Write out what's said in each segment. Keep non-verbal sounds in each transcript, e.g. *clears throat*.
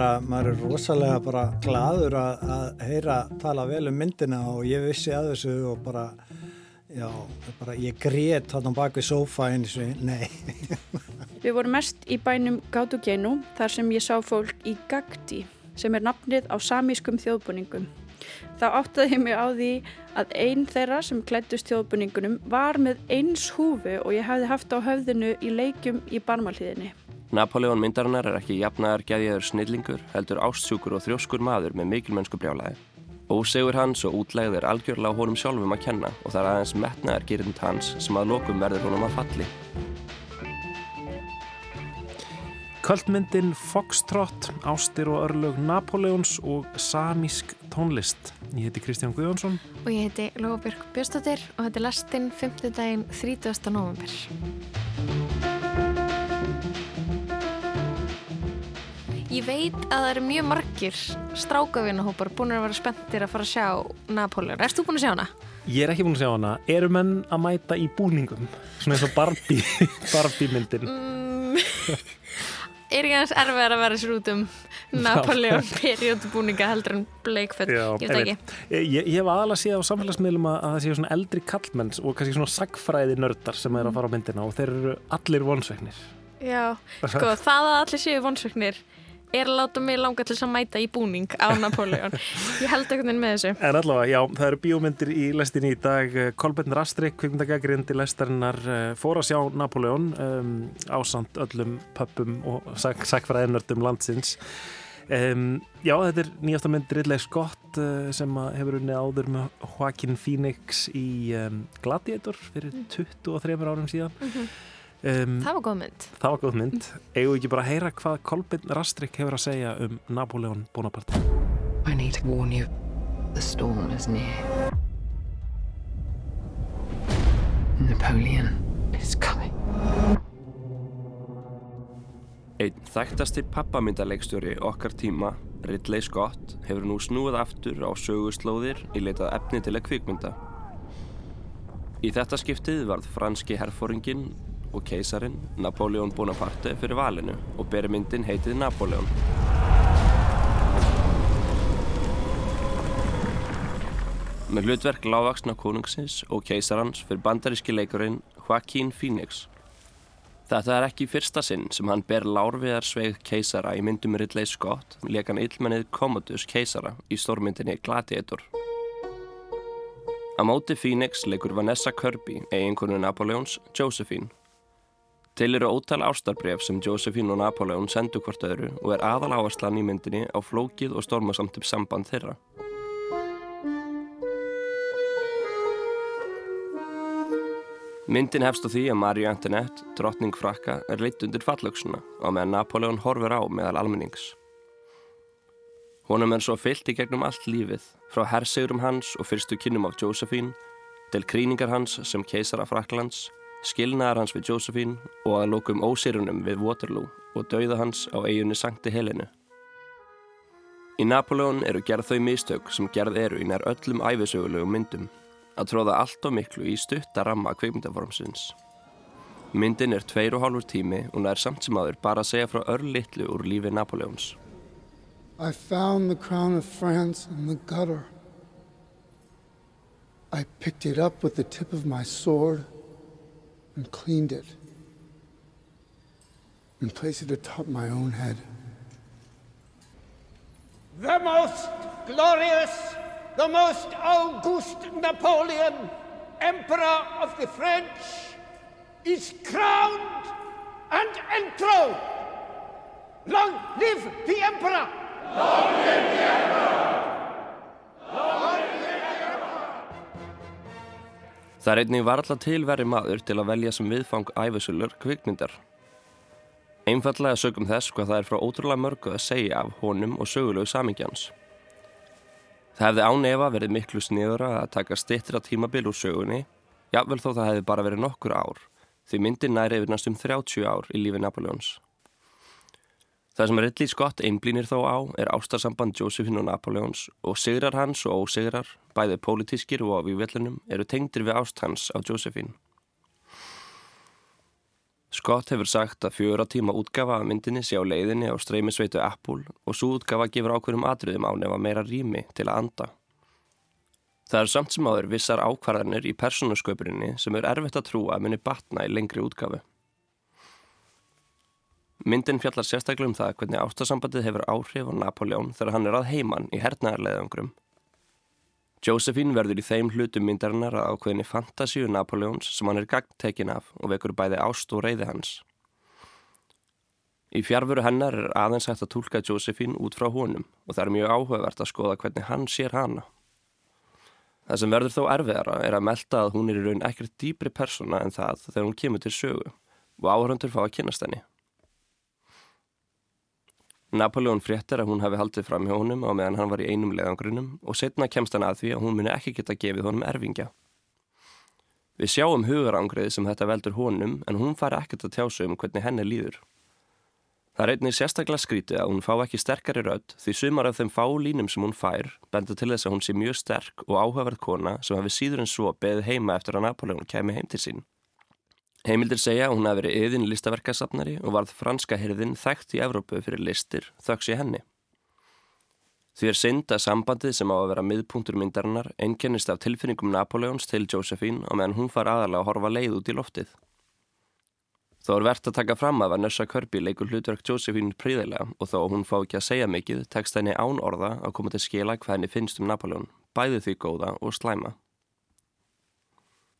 bara, maður er rosalega bara gladur að, að heyra tala vel um myndina og ég vissi að þessu og bara, já, bara ég grét hann bak við sofa eins og, nei. *laughs* Við vorum mest í bænum Gáttugenu þar sem ég sá fólk í Gagdi sem er nafnið á samískum þjóðbúningum. Þá áttaði ég mig á því að einn þeirra sem klættust þjóðbúningunum var með eins húfu og ég hafði haft á höfðinu í leikum í barmalíðinni. Napoleon myndarinnar er ekki jafnaðar gæðiður snillingur, heldur ástsjúkur og þrjóskur maður með mikilmennsku brjálæði. Ósegur hans og útlegð er algjörlega honum sjálfum að kenna og það er aðeins metnaðar gerind hans sem að lokum verður honum að falli. Kvöldmyndin Foxtrot, Ástir og örlög Napoleons og Samísk tónlist. Ég heiti Kristján Guðjónsson. Og ég heiti Lóabjörg Björnstóttir og þetta er lastinn 5. daginn 30. november. Ég veit að það eru mjög margir strákavinahópar búin að vera spenntir að fara að sjá Napoleon. Erst þú búin að sjá hana? Ég er ekki búin að sjá hana. Eru menn að mæta í búningum? Svona eins og Barbie, *laughs* Barbie myndin. Mm, *laughs* er ekki aðeins erfiðar að vera sér út um Napoleon periodbúninga heldur en bleikfett? Ég veit ekki. Ég, ég hef aðalega séð á samfélagsmiðlum að, að það séu svona eldri kallmenns og kannski svona sagfræði nördar sem er að fara á myndina og þeir eru allir vonsveiknir. Já, sko *laughs* það að allir séu vonsveiknir er að láta mig langa til að mæta í búning á Napoleon. Ég held ekkert með þessu. En allavega, já, það eru bíómyndir í lestinni í dag. Kolbjörn Rastrik, kvikmyndagagrindi lestarinnar, eh, fór að sjá Napoleon um, ásand öllum pöppum og sagfræðinördum landsins. Um, já, þetta er nýjasta mynd Ridley Scott uh, sem hefur unni áður með Joaquin Phoenix í um, Gladiator fyrir 23 mm. árum síðan. Mm -hmm. Um, það var góð mynd. Það var góð mynd. Egu ekki bara að heyra hvað Kolbjörn Rastrik hefur að segja um Napoleon Bonaparte? I need to warn you. The storm is near. Napoleon is coming. Einn þægtasti pappamyndarleikstjóri okkar tíma Ridley Scott hefur nú snúið aftur á söguslóðir í leitað efni til að kvikmynda. Í þetta skiptið varð franski herfóringin og keisarin Napoleon Bonaparte fyrir valinu og beri myndin heitið Napoleon. Með hlutverk lágvaksna konungsins og keisarans fyrir bandaríski leikurinn Joaquin Phoenix. Þetta er ekki fyrsta sinn sem hann ber lárviðar sveið keisara í myndum Ridley Scott lekan illmennið Commodus keisara í stórmyndinni Gladiator. Á móti Phoenix leikur Vanessa Kirby, eiginkonu Napoleons, Josephine Til eru ótal ástarbref sem Josephine og Napoleon sendu hvort öðru og er aðal áherslan í myndinni á flókið og stormasamtum samband þeirra. Myndin hefst á því að Marie Antoinette, drottning frakka, er leitt undir fallauksuna á meðan Napoleon horfur á meðal almennings. Honum er svo fyllt í gegnum allt lífið, frá hersigurum hans og fyrstu kynum af Josephine, til kríningar hans sem keisara Fraklands, skilnaðar hans við Josephine og að lókum ósýrunum við Waterloo og dauða hans á eiginni Sankti Helenu. Í Napoleon eru gerð þau mistök sem gerð eru í nær öllum æfisögulegum myndum að tróða allt og miklu í stutta ramma kveikmyndaformsins. Myndin er tveir og hálfur tími og nær samt sem aður bara að segja frá örlittlu úr lífi Napoleons. I found the crown of France in the gutter. I picked it up with the tip of my sword and cleaned it and placed it atop my own head. The most glorious, the most august Napoleon, Emperor of the French, is crowned and enthroned. Long live the Emperor! Long live the Emperor! Það er einnig varalla tilveri maður til að velja sem viðfang æfisölur kvikmyndar. Einfallega sögum þess hvað það er frá ótrúlega mörgu að segja af honum og sögulegu samingjans. Það hefði ánefa verið miklu sniðura að taka stittra tímabil úr sögunni, jável þó það hefði bara verið nokkur ár, því myndin næri yfir næstum 30 ár í lífi Napoleons. Það sem Ridley Scott einblýnir þó á er ástarsamband Josephine og Napoleons og sigrar hans og ósigrar, bæðið pólitískir og á vývellunum, eru tengdir við ást hans á Josephine. Scott hefur sagt að fjóra tíma útgafa af myndinni sé á leiðinni á streymisveitu Apple og svo útgafa gefur ákveðum atriðum á nefa meira rými til að anda. Það er samt sem áður vissar ákvarðanir í persónusköpurinni sem er erfitt að trúa að muni batna í lengri útgafu. Myndin fjallar sérstaklega um það hvernig ástasambandið hefur áhrif á Napoleon þegar hann er að heiman í hernaðarleðangrum. Josephine verður í þeim hlutum myndarinnar að ákveðinni fantasíu Napoleons sem hann er gagntekin af og vekur bæði ást og reyði hans. Í fjárfuru hennar er aðeins hægt að tólka Josephine út frá honum og það er mjög áhugavert að skoða hvernig hann sér hana. Það sem verður þó erfiðara er að melda að hún er í raun ekkert dýbri persóna en það þegar hún kemur til sögu og áhöröndur fá að kynast henni. Napoleon fréttar að hún hafi haldið fram hjá honum á meðan hann var í einum leðangrunum og setna kemst hann að því að hún muni ekki geta gefið honum erfingja. Við sjáum hugarangrið sem þetta veldur honum en hún fari ekkert að tjása um hvernig henni líður. Það er einnig sérstaklega skrítið að hún fá ekki sterkari rödd því sumar af þeim fá línum sem hún fær bendur til þess að hún sé mjög sterk og áhugaverð kona sem hafi síður en svo beðið heima eftir að Napoleon kemi heim til sín. Heimildir segja að hún hafi verið yðin listaverkasafnari og varð franska herðin þekkt í Evrópu fyrir listir þöks í henni. Því er synd að sambandið sem á að vera miðpunktur myndarinnar einkennist af tilfinningum Napoleons til Josephine og meðan hún far aðalega að horfa leið út í loftið. Þó er verðt að taka fram að Vanessa Kirby leikur hlutverk Josephine príðilega og þó hún fá ekki að segja mikið tekst henni án orða að koma til skila hvað henni finnst um Napoleon, bæði því góða og slæma.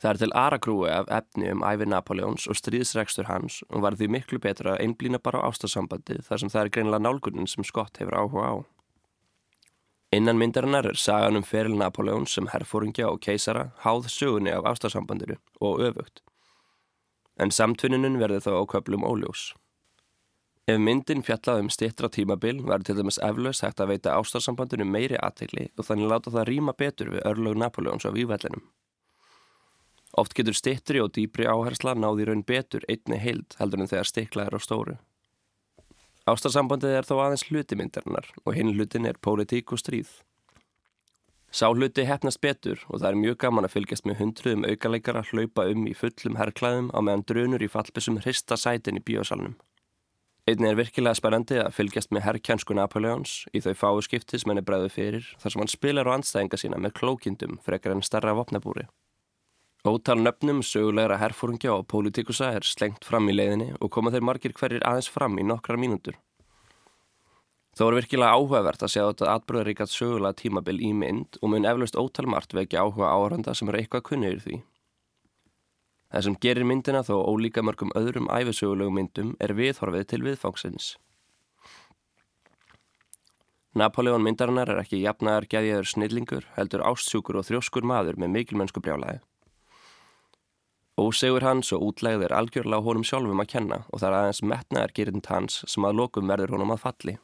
Það er til aragrúi af efni um æfi Napoleons og stríðsregstur hans og var því miklu betra að einblýna bara á ástasambandið þar sem það er greinilega nálgunin sem Scott hefur áhuga á. Innan myndarinnar er sagan um feril Napoleons sem herfóringja og keisara háð sögunni af ástasambandiru og öfugt. En samtvinnunum verði þá á köplum óljós. Ef myndin fjallað um stittra tímabil verður til dæmis eflaus hægt að veita ástarsambandinu meiri aðtegli og þannig láta það rýma betur við örlög Napoleons á vývellinum. Oft getur stittri og dýpri áhersla náði raun betur einni heild heldur en þegar stiklað er á stóru. Ástarsambandið er þó aðeins hlutimyndarinnar og hinn hlutin er pólitík og stríð. Sá hluti hefnast betur og það er mjög gaman að fylgjast með hundruðum aukaleikara hlaupa um í fullum herrklæðum á meðan drönur í fallbissum hrista sætin í bíosalunum. Einni er virkilega spennandi að fylgjast með herrkjansku Napoleons í þau fáu skipti sem henni bregðu fyrir þar sem hann spilar á anstæðinga sína með klókindum frekar en starra vopnabúri. Ótal nöfnum sögulegra herfóringja og pólitikusa er slengt fram í leiðinni og koma þeir margir hverjir aðeins fram í nokkrar mínútur. Þó er virkilega áhugavert að sjá þetta atbyrðaríkat sögulega tímabil í mynd og mun eflaust ótal margt vekja áhuga áhöranda sem eru eitthvað kunnir því. Það sem gerir myndina þó ólíka mörgum öðrum æfisögulegu myndum er viðhorfið til viðfangsins. Napoleon myndarinnar er ekki jafnaðar gæðjaður snillingur, heldur ástsjúkur og þrjóskur maður með mikilmennsku brjálæði. Ósegur hans og útlegð er algjörlega honum sjálfum að kenna og það er aðeins metnaðar gerind hans sem að lokum verður honum að falli.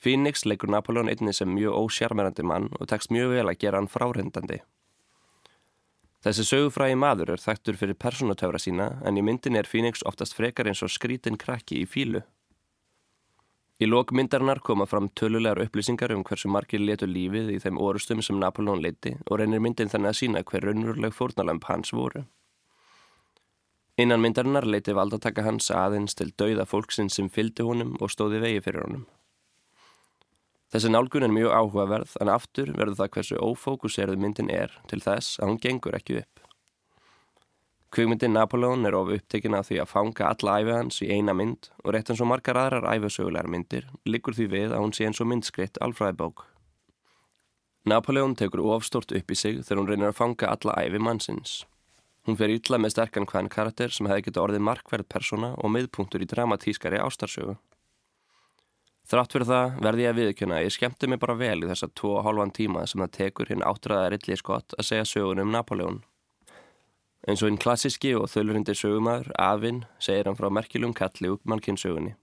Phoenix leikur Napoleon einni sem mjög ósjarmerandi mann og tekst mjög vel að gera hann fráhrindandi. Þessi sögufrægi maður er þekktur fyrir personutöfra sína en í myndin er Phoenix oftast frekar eins og skrítin krakki í fílu. Í lókmyndarinnar koma fram tölulegar upplýsingar um hversu margir letu lífið í þeim orustum sem Napoleon leiti og reynir myndin þannig að sína hver raunveruleg fórnalamp hans voru. Innan myndarinnar leiti valdataka hans aðeins til dauða fólksinn sem fylgdi honum og stóði vegi fyrir honum. Þessi nálgun er mjög áhugaverð en aftur verður það hversu ófókuserið myndin er til þess að hún gengur ekki upp. Kvíkmyndin Napoleon er of upptekina því að fanga alla æfið hans í eina mynd og rétt eins og margar aðrar æfisögulegar myndir liggur því við að hún sé eins og myndskritt alfræðibók. Napoleon tekur ofstort upp í sig þegar hún reynir að fanga alla æfi mannsins. Hún fer ítla með sterkan hvern karakter sem hefði getið orðið markverð persóna og miðpunktur í dramatískari ástarsögu. Þrátt fyrir það verði ég að viðkjöna að ég skemmti mig bara vel í þessa tvo og hálfan tíma sem það tekur hinn áttræða Ridley Scott að segja sögun um Napoleon. Eins og hinn klassíski og þölurindi sögumæður, Afinn, segir hann frá merkjulum kalli úr mannkynnssögunni.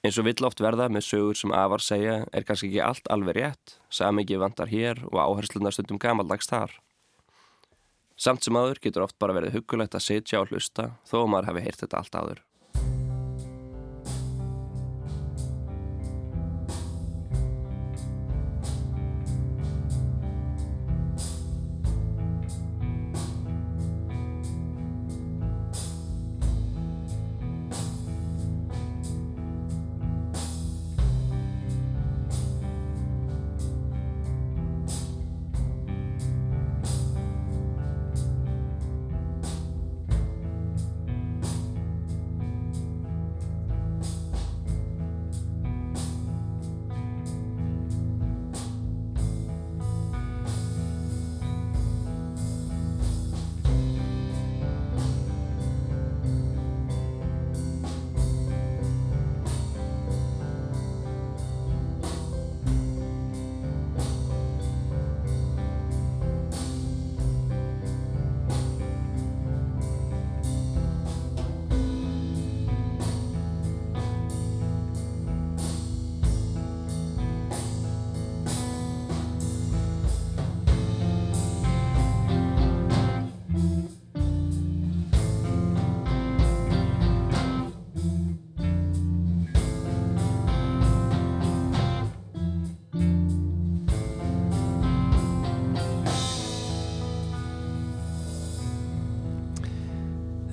Eins og vill oft verða með sögur sem Avar segja er kannski ekki allt alveg rétt, samingi vandar hér og áherslunar stundum gamaldags þar. Samt sem aður getur oft bara verið hugulegt að sitja og hlusta þó maður hefði heyrt þetta allt áður.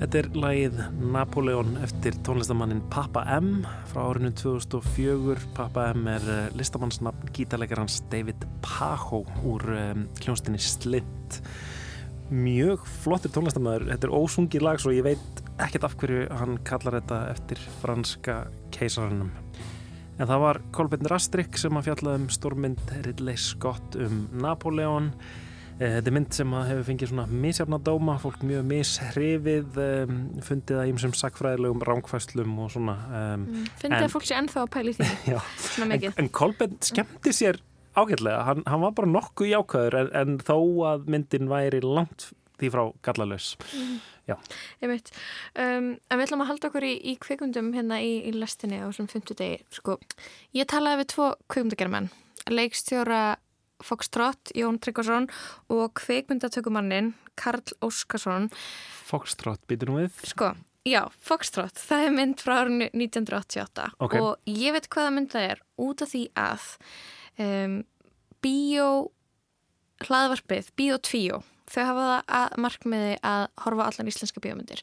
Þetta er lagið Napoleon eftir tónlistamannin Pappa M frá árinu 2004. Pappa M er eh, listamannsnafn gítarleikarans David Pajo úr um, hljónstinni Slint. Mjög flottir tónlistamæður. Þetta er ósungir lag svo ég veit ekkert af hverju hann kallar þetta eftir franska keisarannum. En það var Kolbjörn Rastrik sem að fjallaði um stórmynd Ridley Scott um Napoleon Eh, þetta er mynd sem hefur fengið svona misjafna dóma, fólk mjög mishrifið, um, fundið að ímsum sakfræðilegum ránkvæslum og svona. Um, mm, fundið að fólk sé ennþá að pæli því, *laughs* já, svona mikið. En, en Kolben skemmti sér ágætlega, hann, hann var bara nokkuð jákvæður en, en þó að myndin væri langt því frá gallalös. Mm. Já. Ég veit, um, en við ætlum að halda okkur í, í kveikundum hérna í, í lestinni á svona 50 degi. Sko, ég talaði við tvo kveikundagjarmenn, leikstjóra Foxtrot, Jón Tryggvason og kveikmyndatökumannin Karl Óskarsson Foxtrot, býtur nú við? Sko, já, Foxtrot, það er mynd frá árunni 1988 okay. og ég veit hvaða mynd það er út af því að um, Bíó hlaðvarpið, Bíó 2 þau hafa það að markmiði að horfa allan íslenska bíómyndir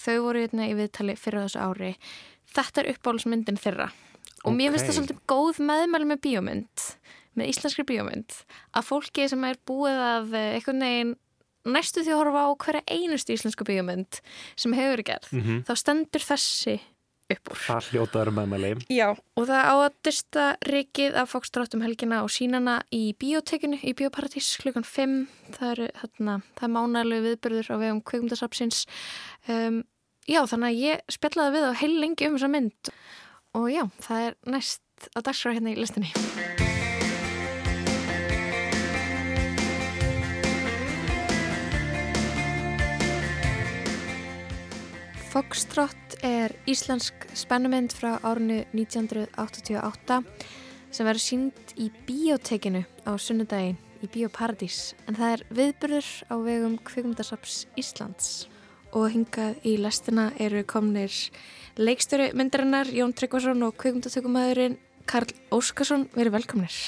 þau voru hérna í viðtali fyrir þessu ári þetta er uppáhaldsmyndin þeirra og okay. mér finnst það svolítið góð meðmæli með bíómynd með íslenskri bíómynd að fólki sem er búið að eh, eitthvað neginn næstu því að horfa á hverja einustu íslensku bíómynd sem hefur gerð, mm -hmm. þá stendur þessi upp úr. Það hljótaður með meðli. Já, og það á að dyrsta rikið af fókstrátum helgina og sínana í bíótekinu, í Bíóparadís klukkan 5, það er, þarna, það er mánæglu viðbyrður á vegum kveikmyndasapsins um, Já, þannig að ég spjallaði við á heil lengi um þessa mynd og já, það er næst að dagsfra hérna í listinni. Foxtrot er íslensk spennumynd frá árinu 1988 sem verður sínd í biotekinu á sunnudagin í Bíóparadís. En það er viðbyrður á vegum Kvikmyndasaps Íslands. Og hingað í lestina eru komnir leikstöru myndarinnar Jón Tryggvason og kvikmyndatökumæðurinn Karl Óskarsson. Verið velkomnir.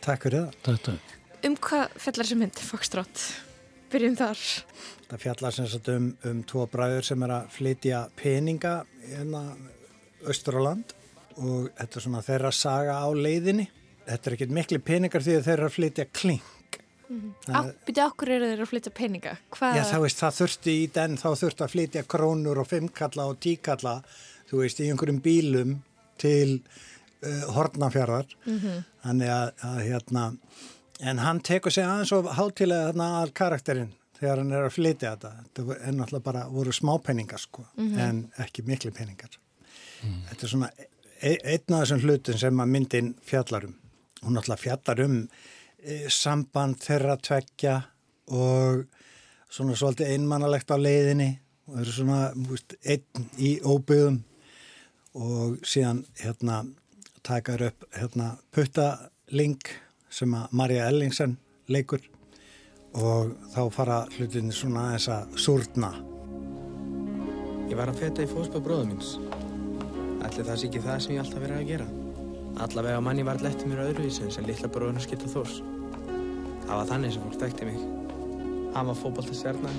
Takk fyrir það. Um hvað fellar þessi mynd Foxtrot? Byrjum þar Það fjallar sem sagt um, um tvo bræður sem er að flytja peninga hérna austur á land og þetta er svona þeirra saga á leiðinni. Þetta er ekkert miklu peningar því þeirra að flytja kling. Mm -hmm. Býtu okkur eru þeirra að flytja peninga? Hva... Já það veist það þurfti í den þá þurfti að flytja krónur og fimmkalla og tíkalla þú veist í einhverjum bílum til uh, hornafjörðar. Mm -hmm. Þannig að, að hérna en hann tekur sig aðeins og hátilega þarna að karakterinn þegar hann er að flytja þetta. Þetta er náttúrulega bara voru smápenningar sko, mm -hmm. en ekki miklu penningar mm. þetta er svona e einn af þessum hlutum sem að myndin fjallarum hún náttúrulega fjallar um e, samband þeirra tveggja og svona svolítið einmannalegt á leiðinni. Og það eru svona veist, einn í óbyðum og síðan hérna takar upp hérna puttaling sem að Marja Ellingsen leikur og þá fara hlutinni svona aðeins að surna. Ég var að feta í fóspa bróðum míns. Ætli það sé ekki það sem ég alltaf verið að gera. Allavega manni var lettið mér öðruvísin sem litla bróðuna skipta þós. Það var þannig sem fólk þekkti mig. Hann var fókbaltastjarnan,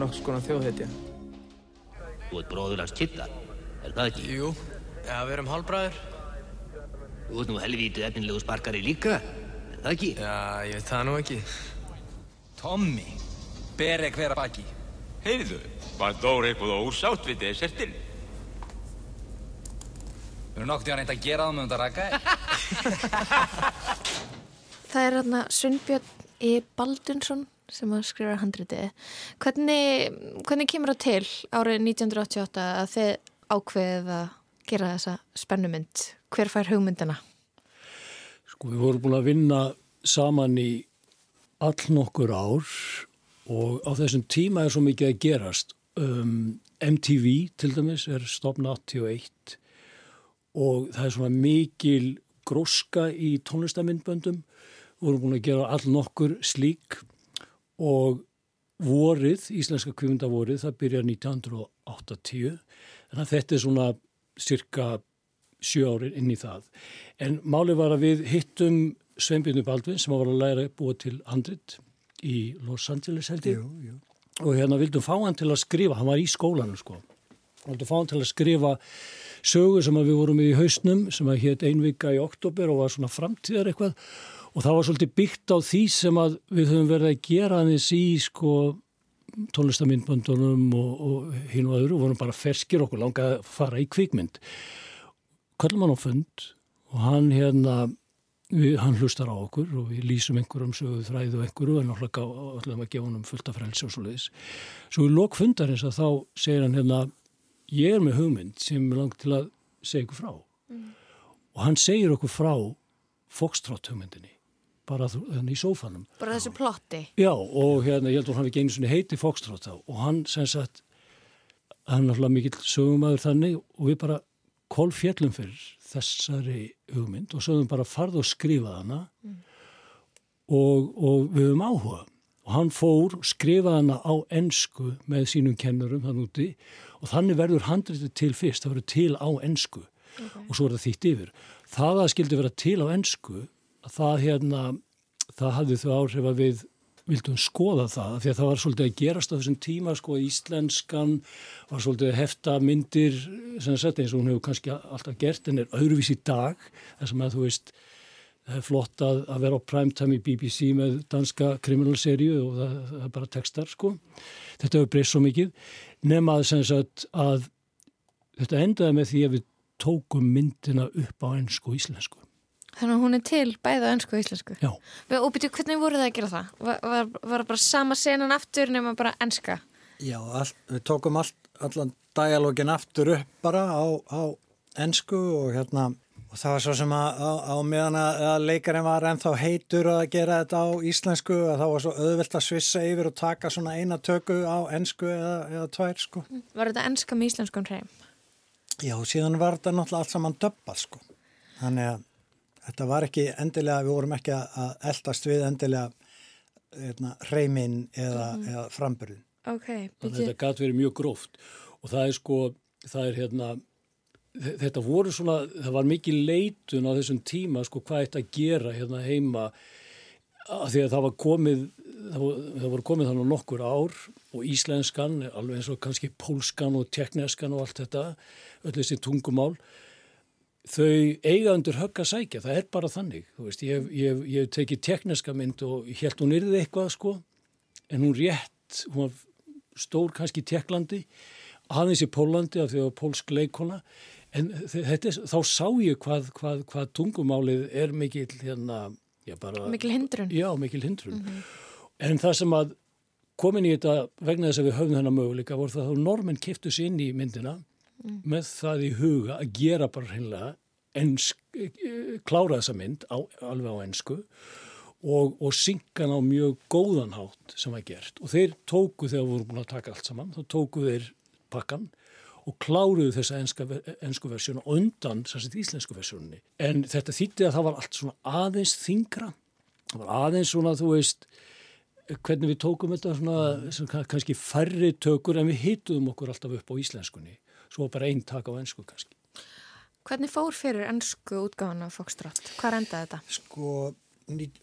nokks konar þjóðhetja. Þú ert bróður hans Kitta, er það ekki? Jú, ja, við erum hálfbræður. Þú ert nú helvítið efninlegu sparkari líka, er það ekki? Já, ég veit það nú ekki. Tommy, beri hver að baki. Heyrðu, var Dóri eitthvað ósátt við desertinn? Við erum noktið að reynda að gera það með um þetta raka. *laughs* það er hérna Sveinbjörn E. Baldunsson sem að skrifa handritið. Hvernig, hvernig kemur það til árið 1988 að þið ákveðið að gera þessa spennumynd? Hver fær hugmyndina? Sko við vorum búin að vinna saman í all nokkur ár og á þessum tíma er svo mikið að gerast. Um, MTV til dæmis er stopna 81 og það er svona mikil gróska í tónlistamindböndum. Við vorum búin að gera all nokkur slík og vorið, Íslenska kvimundavorid, það byrjar 1980 þannig að þetta er svona cirka sjö árin inn í það. En málið var að við hittum Sveinbjörn Baldvin sem var að læra búa til andrit í Los Angeles held ég. Og hérna vildum fá hann til að skrifa, hann var í skólanu sko, vildum fá hann til að skrifa sögu sem við vorum í hausnum sem að hétt einvika í oktober og var svona framtíðar eitthvað. Og það var svolítið byggt á því sem að við höfum verið að gera aðeins í sko tónlistamindböndunum og, og hinn og öðru. Vorum bara ferskir okkur langað að fara í kvikmynd. Kallum hann á fund og hann hérna Við, hann hlustar á okkur og við lýsum einhverjum söguð þræðu og einhverju en alltaf að gefa hann um fullta frelsi og svo leiðis. Svo í lokfundarins að þá segir hann hérna ég er með hugmynd sem er langt til að segja ykkur frá mm. og hann segir okkur frá fokstrátt hugmyndinni bara þannig í sófanum. Bara þessu plotti? Já og hérna ég held að hann ekki einu heiti fokstrátt þá og hann sem sagt hann er alltaf mikill sögumæður þannig og við bara kolfjallum fyrir þessari hugmynd og svo höfum bara farið og skrifað hana mm. og, og við höfum áhuga og hann fór og skrifaði hana á ennsku með sínum kennurum hann úti og þannig verður handritið til fyrst, það verður til á ennsku okay. og svo er það þýtt yfir það að skildi vera til á ennsku það hérna það hafði þau áhrif að við vildum skoða það því að það var svolítið að gerast á þessum tíma sko íslenskan var svolítið að hefta myndir sem sagt eins og hún hefur kannski alltaf gert en er öðruvís í dag. Þess að þú veist það er flott að, að vera á primetime í BBC með danska kriminalserju og það, það er bara textar sko. Þetta hefur breyst svo mikið nema að sem sagt að þetta endaði með því að við tókum myndina upp á ennsku og íslensku Þannig að hún er til bæða önsku og íslensku. Já. Og byrju, hvernig voru það að gera það? Var, var, var það bara sama senan aftur nema bara enska? Já, all, við tókum all, allan dialógin aftur upp bara á, á ennsku og hérna og það var svo sem að á, á meðan að leikarinn var ennþá heitur að gera þetta á íslensku að það var svo auðvilt að svissa yfir og taka svona eina tökku á ennsku eða, eða tvær sko. Var þetta ennska með íslenskum hreim? Já, síðan var þetta náttúrulega allt saman döppað sko. Þannig að þetta var ekki endilega, við vorum ekki að eldast við endilega hérna, reyminn eða, mm. eða framburðin. Okay, þetta gæti verið mjög gróft og það er sko, það er hérna, þetta voru svona, það var mikið leitun á þessum tíma sko hvað þetta að gera hérna heima að því að það var komið, það voru, það voru komið þannig nokkur ár og íslenskan, alveg eins og kannski pólskan og tekneskan og allt þetta, öll þessi tungumál þau eiga undir högg að sækja, það er bara þannig veist, ég hef tekið tekniska mynd og held hún yrði eitthvað sko en hún rétt, hún var stór kannski í Teklandi aðeins í Pólandi af því að pólsk leikona en þetta, þá sá ég hvað, hvað, hvað tungumálið er mikil hérna, já bara mikil hindrun, já, mikil hindrun. Mm -hmm. en það sem að komin í þetta vegna þess að við höfum þennan möguleika voru það að normenn kiptu sér inn í myndina mm. með það í huga að gera bara hreinlega ensk, klára þessa mynd á, alveg á ennsku og, og syngan á mjög góðan hátt sem var gert. Og þeir tóku þegar voru búin að taka allt saman þá tóku þeir pakkan og kláruðu þessa ennsku versjónu undan sérstaklega íslensku versjónunni en þetta þýtti að það var allt svona aðeins þingra það var aðeins svona þú veist hvernig við tókum þetta svona, svona kannski færri tökur en við hituðum okkur alltaf upp á íslenskunni svo bara einn tak á ennsku kannski. Hvernig fór fyrir ennsku útgáðan af Foxtrot? Hvað endaði þetta? Sko,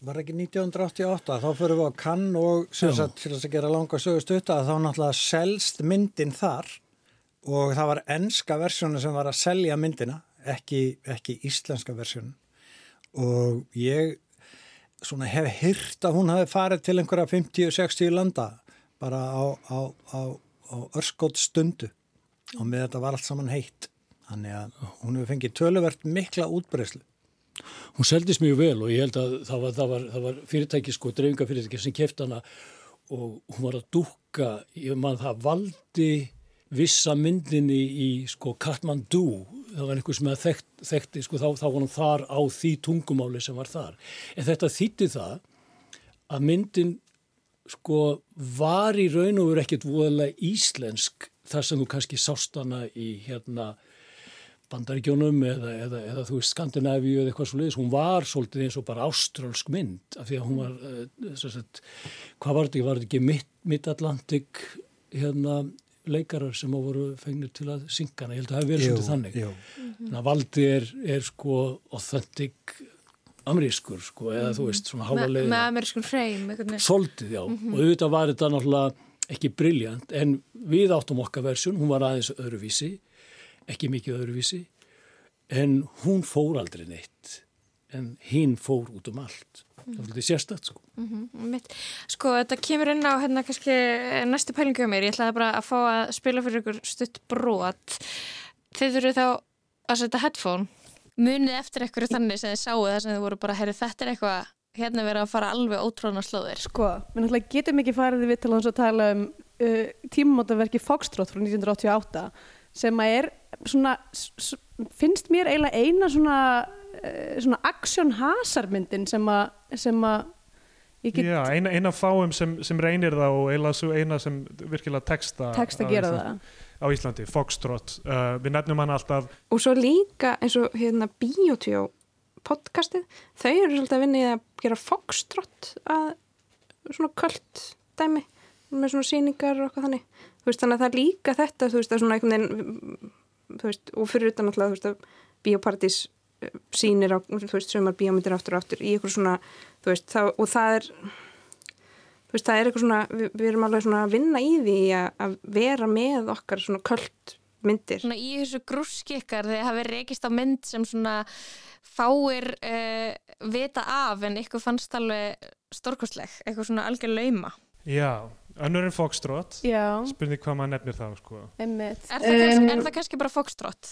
var ekki 1988, þá fyrir við á kann og sagt, til þess að gera langa sögust utta þá náttúrulega selst myndin þar og það var ennska versjónu sem var að selja myndina, ekki, ekki íslenska versjónu og ég svona hef hyrt að hún hafi farið til einhverja 50-60 landa bara á, á, á, á örskótt stundu og með þetta var allt saman heitt. Þannig að hún hefur fengið töluvert mikla útbreyslu Hún seldist mjög vel og ég held að það var, það var, það var fyrirtæki sko, dreifingafyrirtæki sem keft hana og hún var að dúka ég man það valdi vissa myndinni í sko Kathmandu, það var einhver sem að þekkt, þekkti, sko þá, þá var hún þar á því tungumáli sem var þar. En þetta þýtti það að myndin sko var í raun og veru ekkert voðalega íslensk þar sem þú kannski sást hana í hérna bandaríkjónum eða, eða, eða þú veist Skandinavíu eða eitthvað svo leiðis, hún var svolítið eins og bara ástrálsk mynd af því að hún var uh, sagt, hvað var þetta, var þetta ekki Mid-Atlantic hérna leikarar sem á voru fengnir til að syngana, ég held að það hefði verið svolítið þannig. jú. þannig að valdi er, er sko authentic amerískur sko, eða mm -hmm. þú veist svona hála leið með amerískur hreim svolítið, já, mm -hmm. og auðvitað var þetta náttúrulega ekki briljant en við áttum okkar versjón, hún var aðeins öðruvísi, ekki mikið öðruvísi en hún fór aldrei neitt en hinn fór út um allt. Það var litið sérstætt sko. Mm -hmm. Sko þetta kemur inn á hérna kannski næstu pælingu á mér, ég ætlaði bara að fá að spila fyrir ykkur stutt brot. Þið þurfu þá að setja headphone, munið eftir ykkur þannig sem þið sáu það sem þið voru bara, herru þetta er eitthvað hérna verið að fara alveg ótráðan að slóðir. Sko, við náttúrulega getum ekki farið við til að tala um uh, tímamótaverki Foxtrot frá 1988 sem að er svona, finnst mér eiginlega eina svona, uh, svona aksjón hasarmyndin sem að, sem að Get... Já, eina, eina fáum sem, sem reynir það og eina, eina sem virkilega texta, texta á, Íslandi, á Íslandi, Foxtrot. Uh, við nefnum hann alltaf og svo líka eins og hérna Biotjó podcastið, þau eru svolítið að vinna í að gera Foxtrot að svona kvöld dæmi með svona síningar og eitthvað þannig. Veist, þannig að það er líka þetta þú veist að svona einhvern veginn þú veist, og fyrir utan alltaf þú veist að biopartís eh, sínir á, þú veist, sömur bíómyndir aftur og aftur í eitthvað svona, þú veist, þá, og það er þú veist, það er eitthvað svona við, við erum alveg svona að vinna í því að, að vera með okkar svona kvöld myndir. Svona í þessu grúskikkar þegar það verið rekist á mynd sem svona fáir uh, vita af en ykkur fannst alveg stórkostleg, eitthvað svona algjör lauma. Já, önnur en Foxtrot spurning hvað maður nefnir þá sko. er, það kannski, um, er það kannski bara Foxtrot?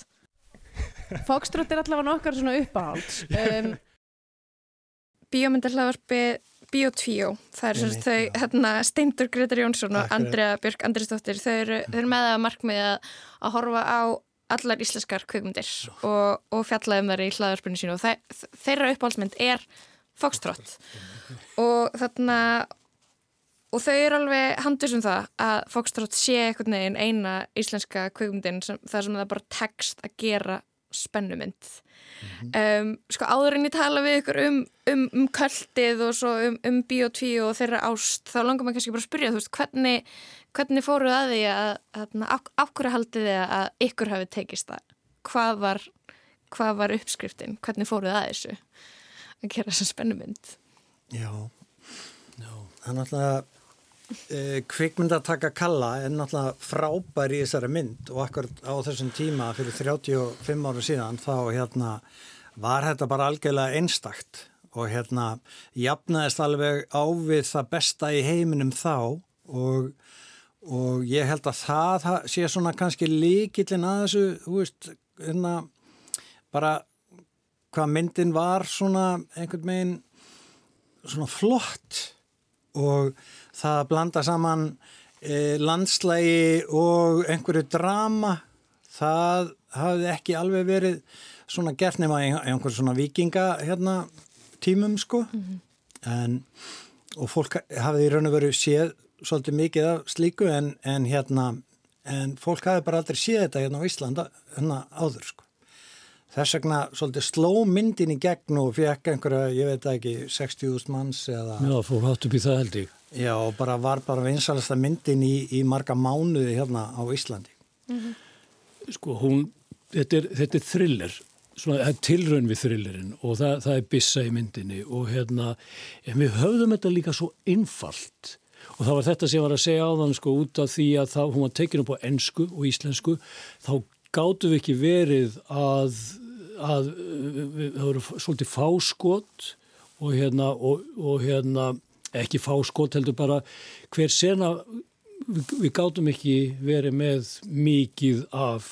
*laughs* Foxtrot er allavega nokkar svona uppáhald um, *laughs* Bíómyndarhlaðvarpi Bíotvíó, það er svona þau hérna, Steindur Gretar Jónsson og Andrea Björk Andrisdóttir, þau eru, þau eru með að markmiða að horfa á allar íslenskar kveikumdir og, og fjallaðum þar í hlaðarspunni sínu. Og það, þeirra uppáhaldsmynd er Foxtrot. Og þarna og þau eru alveg handis um það að Foxtrot sé einhvern veginn eina íslenska kveikumdinn þar sem það bara tekst að gera spennumynd. Mm -hmm. um, sko áður en ég tala við ykkur um, um, um kvöldið og svo um, um biotví og þeirra ást þá langar maður kannski bara að spyrja þú veist hvernig, hvernig fóruð að því að ákveður haldið þið að ykkur hafi tekist það? Hvað var, hvað var uppskriftin? Hvernig fóruð að þessu? Að gera þessa spennumynd? Já, Já. það er náttúrulega kvikmyndataka Kalla er náttúrulega frábær í þessari mynd og akkur á þessum tíma fyrir 35 áru síðan þá hérna var þetta bara algjörlega einstakt og hérna jafnaðist alveg ávið það besta í heiminum þá og, og ég held að það sé svona kannski líkillin að þessu, þú veist, hérna bara hvað myndin var svona einhvern veginn svona flott og það að blanda saman e, landslægi og einhverju drama það hafði ekki alveg verið svona gert nema í einhverju svona vikinga hérna tímum sko mm -hmm. en og fólk hafði í raun og veru séð svolítið mikið af slíku en, en hérna en fólk hafði bara aldrei séð þetta hérna á Íslanda hérna áður sko Þess vegna svolítið sló myndin í gegn og fekk einhverja, ég veit ekki, 60.000 manns eða... Já, fór hátt upp í það held ég. Já, og bara var bara vinsalasta myndin í, í marga mánuði hérna á Íslandi. Mm -hmm. Sko, hún, þetta er, þetta er thriller, svona, það er tilraun við thrillerinn og það, það er bissa í myndinni og hérna, en við höfðum þetta líka svo einfalt og það var þetta sem ég var að segja á þann sko út af því að það, hún var tekin upp á ennsku og íslensku, þá gáttu við ekki verið að að það voru svolítið fáskot og hérna, og, og hérna ekki fáskot heldur bara hver sena við, við gátum ekki verið með mikið af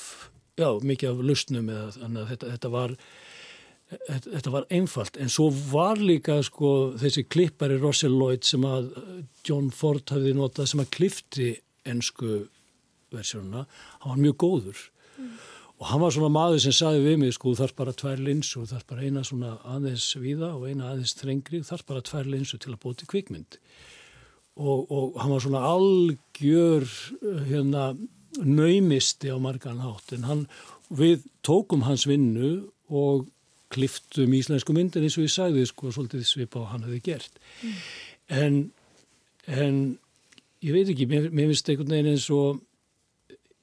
já, mikið af lustnum eða þannig að þetta, þetta var þetta var einfalt. En svo var líka sko þessi klippari Russell Lloyd sem að John Ford hafiði notað sem að klifti ennsku versjónuna, hann var mjög góður. Mm og hann var svona maður sem saði við mig sko þarf bara tvær linsu þarf bara eina svona aðeins viða og eina aðeins þrengri þarf bara tvær linsu til að bóti kvikmynd. Og, og hann var svona algjör hérna naumisti á margan hátt. En hann, við tókum hans vinnu og kliftum íslensku myndin eins og ég sagði sko svolítið svipa á hann hefði gert. Mm. en en ég veit ekki, mér, mér finnst einhvern veginn eins og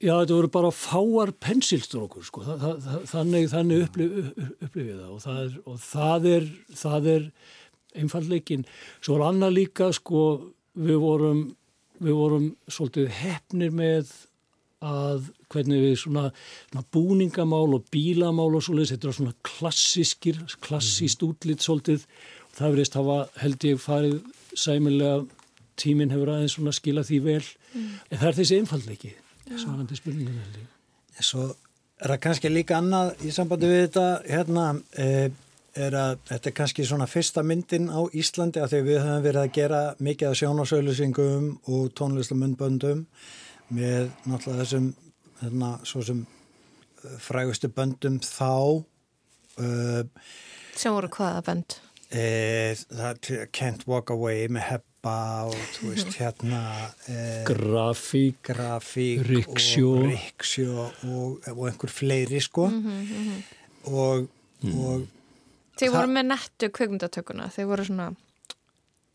Já, þetta voru bara fáar pensilstrókur sko, það, það, þannig, þannig upplif, upplifið það. Og það er, og það er, það er einfallleikin. Svo var annað líka sko, við vorum, við vorum svolítið hefnir með að hvernig við svona, svona búningamál og bílamál og svolítið, þetta er svona klassískir, klassíst útlitt svolítið. Og það verðist hafa held ég farið sæmilega tíminn hefur aðeins svona skila því vel. Mm. en það er þessi einfallleiki svarandi ég. Svo er það kannski líka annað í sambandi við þetta hérna e, er að þetta er kannski svona fyrsta myndin á Íslandi að því við höfum verið að gera mikið af sjónasauðlusingum og tónlistamundböndum með náttúrulega þessum hérna, svo sem uh, frægustu böndum þá uh, sem voru hvaða bönd? E, Can't Walk Away með Heppa og þú veist *laughs* hérna e, Grafík Grafík Riksjó og Riksjó og, og einhver fleiri sko mm -hmm. og, mm. og Þeir voru með nettu kvögmundatökuna, þeir voru svona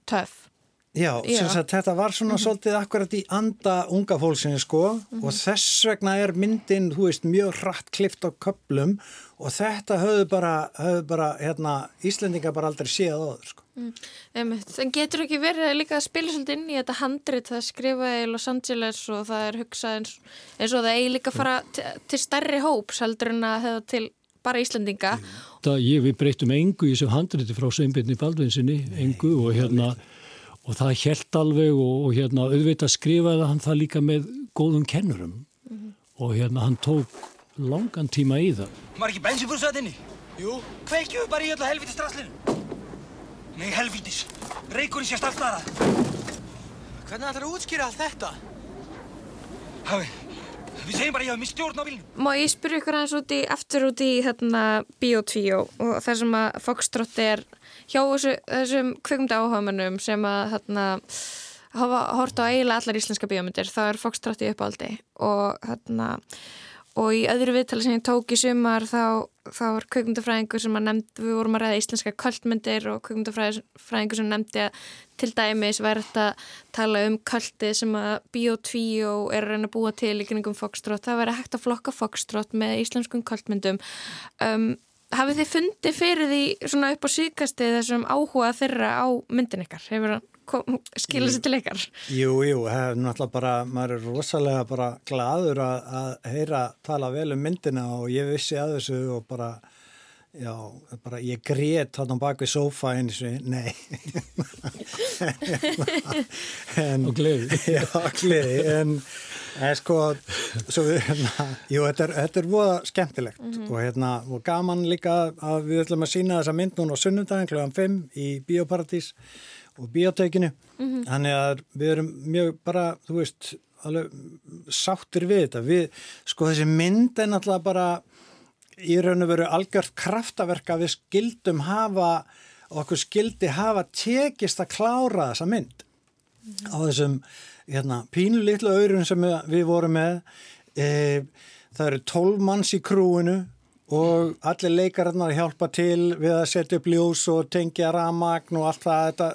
töf. Já, Já. Sagt, þetta var svona mm -hmm. svolítið akkurat í anda unga fólksinu sko mm -hmm. og þess vegna er myndin, þú veist, mjög hratt klift á köplum og þetta höfðu bara, höfðu bara hérna, Íslendinga bara aldrei séð á þau sko. Mm. Það getur ekki verið líka að spila svolítið inn í þetta handrit, það skrifaði í Los Angeles og það er hugsað eins, eins og það eigi líka að fara til stærri hóps heldur en að hefða til bara Íslandinga. Það, ég, við breytum engu í þessu handriti frá Sveinbjörni Baldvinsinni, engu og hérna og það held alveg og, og hérna auðvitað skrifaði hann það líka með góðum kennurum mm -hmm. og hérna hann tók langan tíma í það. Var ekki bensinbúrsað inni? Jú. Kveikjuðu bara í öllu helviti straslinu. Nei helvitis, reykurinn sést allt aðra. Hvernig ætlar það að útskýra allt þetta? Hafi, Við segjum bara ég hafa mist stjórn á vilnum. Má ég spyrja ykkur aðeins út í, eftir út í hérna Bíotvíó og þar sem að Foxtrot er hjá þessu, þessum kvikumda áhagamennum sem að hérna hafa hort á eiginlega allar íslenska bíómyndir, þá er Foxtrot í uppáldi og hérna og í öðru viðtali sem ég tók í sumar þá, þá var kveikmyndafræðingur sem að nefnd, við vorum að ræða íslenska kvöldmyndir og kveikmyndafræðingur sem nefndi að til dæmis væri þetta að tala um kvöldi sem að Bio2 er að reyna að búa til í kringum Foxtrot, það væri hægt að flokka Foxtrot með íslenskum kvöldmyndum. Um, hafið þið fundið fyrir því svona upp á síkasti þessum áhuga þeirra á myndin ykkar, hefur það skilja sér til ykkar? Jú, jú, hef, náttúrulega bara maður er rosalega bara gladur að, að heyra tala vel um myndina og ég vissi að þessu og bara já, bara ég grét hann á baki sofa eins og nei. *laughs* En, og gleði. Já, gleði en, en sko svo, hérna, jú, þetta er, þetta er voða skemmtilegt mm -hmm. og hérna, og gaman líka að við ætlum að sína þessa mynd núna á sunnundagin kl. 5 í Bíóparadís og bíotekinu mm -hmm. þannig að við erum mjög bara, þú veist, alveg sáttir við þetta við, sko þessi mynd er náttúrulega bara í raun og veru algjört kraftaverka við skildum hafa okkur skildi hafa tekist að klára þessa mynd mm -hmm. á þessum hérna, pínu litlu auðrun sem við vorum með e, það eru tólf manns í krúinu og allir leikararnar hjálpa til við að setja upp ljós og tengja ramagn og allt það þetta,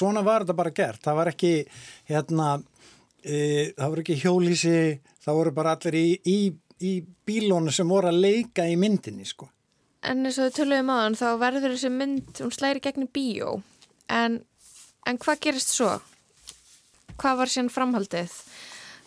svona var þetta bara gert það var ekki hérna, e, það var ekki hjólísi það voru bara allir í, í, í bílónu sem voru að leika í myndinni sko. En eins og þau töluðum á þann þá verður þessi mynd, hún slæri gegnum bíó en, en hvað gerist svo? Hvað var síðan framhaldið?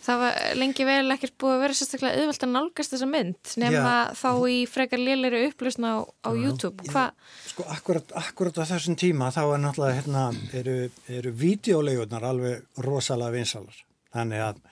það var lengi vel ekkert búið að vera sérstaklega auðvelt að nálgast þessa mynd nema já. þá í frekar liðleiri upplösna á, á YouTube Hva? Sko akkurat, akkurat á þessum tíma þá er náttúrulega hérna, eru, eru videolegunar alveg rosalega vinsalar þannig að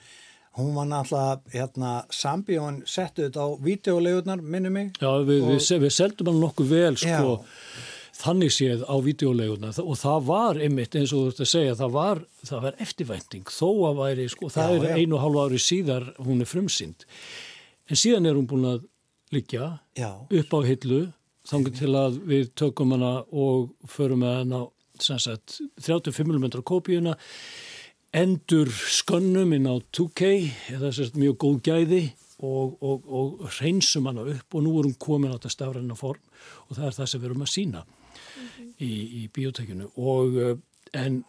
hún var náttúrulega hérna, sambíón settu þetta á videolegunar minnum mig Já við, og, við, við seldum hann nokkuð vel sko já þannig séð á videoleguna og það var einmitt eins og þú ert að segja það var, það var eftirvænting þó að væri, sko, það já, er einu og hálfu ári síðar hún er frumsynd en síðan er hún búin að liggja já. upp á hillu þannig til að við tökum hana og förum með hana sagt, 35 mm kópíuna endur skönnum inn á 2K eða sérst mjög góð gæði og, og, og reynsum hana upp og nú erum komin á þetta stafræna form og það er það sem við erum að sína í, í biotekinu og eh, en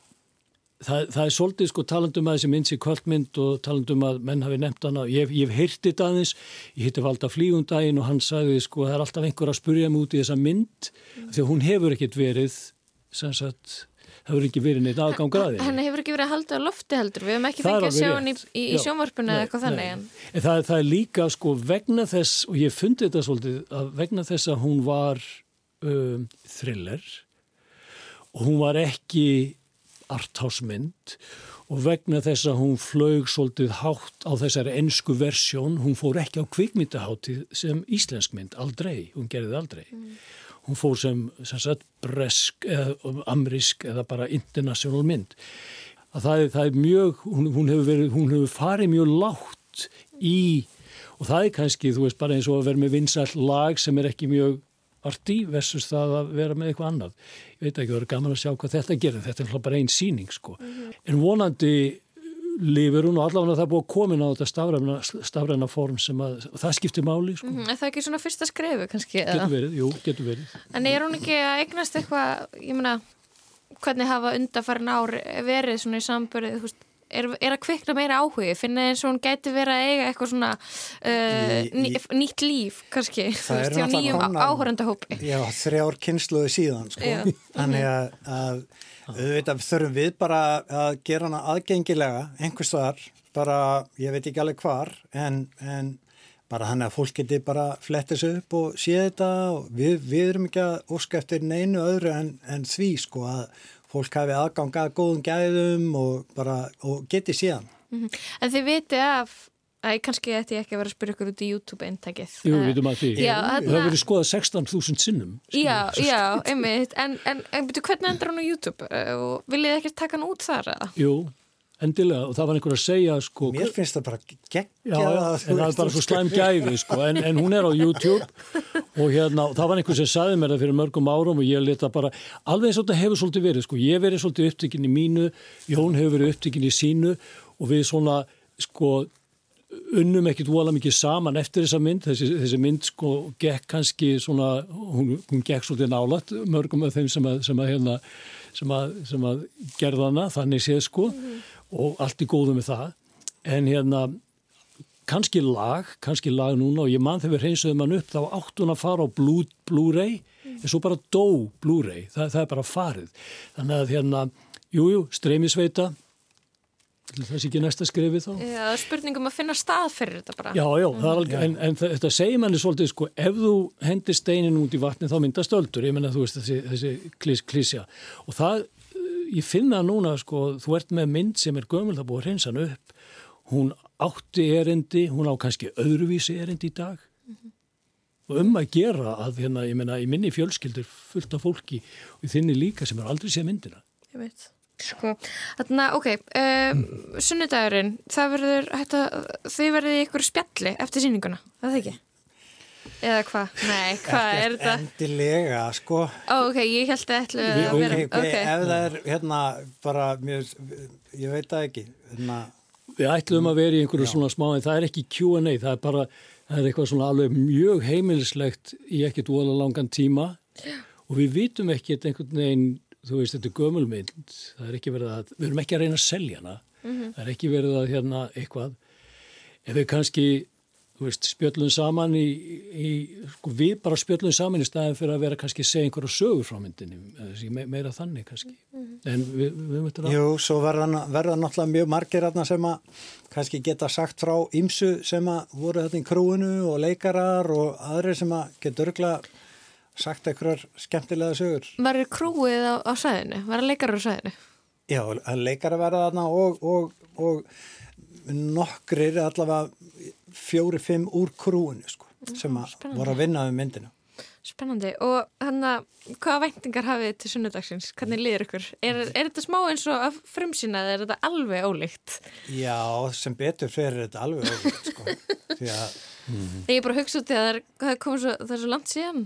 það, það er svolítið sko talandum að þessi mynd sé kvöldmynd og talandum að menn hafi nefnt hana, ég hef heyrt þetta aðeins. Ég hitti valda flígundaginn og hann sagði sko það er alltaf einhver að spurja mig út í þessa mynd mm. því að hún hefur ekkert verið sem sagt það hefur ekki verið neitt aðgangraði Henni. hefur ekki verið að halda á lofti heldur. Við hefum ekki fengið að sjá hann í, í, í sjónvarpuna eða eitthvað þannig en... en það, það er líka sko vegna þess og ég fundi þetta svolítið að vegna þess að hún var um, thriller og hún var ekki arthásmynd og vegna þess að hún flög svolítið hátt á þessari ennsku versjón, hún fór ekki á kvikmyndaháttið sem íslensk mynd, aldrei, hún gerði aldrei. Mm. Hún fór sem, sem sagt, bresk eða amrisk eða bara international mynd. Að það, er, það er mjög, hún, hún, hefur verið, hún hefur farið mjög látt í, og það er kannski, þú veist, bara eins og að vera með vinsall lag sem er ekki mjög arti versus það að vera með eitthvað annað. Ég veit ekki, það er gaman að sjá hvað þetta gerir, þetta er bara einn síning sko. Mm -hmm. En vonandi lifir hún og allavega það er búið að komin á þetta stafræna, stafræna form sem að, það skiptir máli sko. Mm -hmm. Er það ekki svona fyrsta skrefu kannski? Getur verið, jú, getur verið. En er hún ekki að eignast eitthvað, ég meina, hvernig hafa undarfærin ár verið svona í sambörið, þú veist, er, er að kvikna meira áhugi? Finna eins og hún gæti verið að eiga eitthvað svona uh, ný, nýtt líf kannski, þú veist, hjá nýjum áhörendahópi Já, þrjár kynsluði síðan sko. þannig að, að auðvitað þurfum við bara að gera hana aðgengilega einhvers þar, bara ég veit ekki alveg hvar en, en bara hann að fólk geti bara flettist upp og sé þetta og við, við erum ekki að óska eftir neinu öðru en, en því sko að fólk hafi aðgang að góðum gæðum og, bara, og geti síðan. Mm -hmm. En þið viti af, að kannski ætti ég ekki að vera að spyrja ykkur út í YouTube-eintækið. Jú, við vitum að því. Já, það hefur verið skoðað 16.000 sinnum. Já, já, einmitt. En, en, en betur, hvernig endur hann á YouTube? Og viljið þið ekki taka hann út þar? Eða? Jú, endilega og það var einhver að segja sko, Mér finnst það bara geggja en það er bara svo slæm gæfi sko, en, en hún er á YouTube og hérna, það var einhver sem saði mér það fyrir mörgum árum og ég leta bara alveg eins og þetta hefur svolítið verið, sko, ég verið svolítið upptökinn í mínu, Jón hefur verið upptökinn í sínu og við svona sko unnum ekkit vola mikið saman eftir þessa mynd. Þessi, þessi mynd sko gekk kannski svona, hún, hún gekk svolítið nálat mörgum af þeim sem að, sem að, hérna, sem að, sem að gerðana þannig séð sko. Mm -hmm og allt í góðu með það. En hérna kannski lag, kannski lag núna og ég mann þegar við reynsuðum hann upp þá átt hún að fara á Blu-ray mm. en svo bara dó Blu-ray, það, það er bara farið. Þannig að hérna, jújú, jú, streymisveita. Sé ekki næsta skrifið þá? Já, spurningum að finna stað fyrir þetta bara. Já, já, mm. alveg, en, en þetta segir manni svolítið sko, ef þú hendir steinin út í vatni þá myndast öldur, ég menna þú veist þessi, þessi klís, klísja. Og það ég finna núna sko, þú ert með mynd sem er gömul, það búið að reynsa hann upp hún átti erindi hún á kannski öðruvísi erindi í dag mm -hmm. og um að gera að hérna, ég menna, í minni fjölskyldur fullt af fólki og þinni líka sem er aldrei séð myndina Ég veit Sko, þarna, ok, um, mm. sunnudagurinn, það verður, þið verður í ykkur spjalli eftir síninguna, það er ekki? Eða hvað? Nei, hvað er þetta? Endilega, sko. Ó, ok, ég held að ætlu að vera... Ok, okay. ef það er, hérna, bara, mjög, ég veit það ekki, hérna... Við ætlum að vera í einhverju já. svona smá, en það er ekki Q&A, það er bara, það er eitthvað svona alveg mjög heimilislegt í ekkert óalega langan tíma já. og við vitum ekki einhvern veginn, þú veist, þetta er gömulmynd, það er ekki verið að, við erum ekki að reyna að selja hana, mm -hmm. það er ekki verið að, hérna, eitthvað, ef við kannski veist, spjöllum saman í, í sko, við bara spjöllum saman í staðin fyrir að vera kannski að segja einhverja sögur frá myndinni me, meira þannig kannski mm -hmm. en við, við möttum að Jú, svo verða, verða náttúrulega mjög margir sem að kannski geta sagt frá ímsu sem að voru þetta í krúinu og leikarar og aðri sem að geta örgla sagt einhverjar skemmtilega sögur Var það krúið á, á sæðinu? Var það leikarar á sæðinu? Já, leikarar verða þarna og, og, og nokkrir allavega fjóri-fimm úr krúinu sko, sem að voru að vinna um myndina. Spennandi og hann að hvaða væntingar hafið til sunnudagsins? Hvernig liður ykkur? Er, er þetta smá eins og að frumsýna eða er þetta alveg ólíkt? Já, sem betur fyrir þetta alveg ólíkt sko. *laughs* að... Mm. Ég er bara að hugsa út í að það er komið svo, það er svo langt síðan.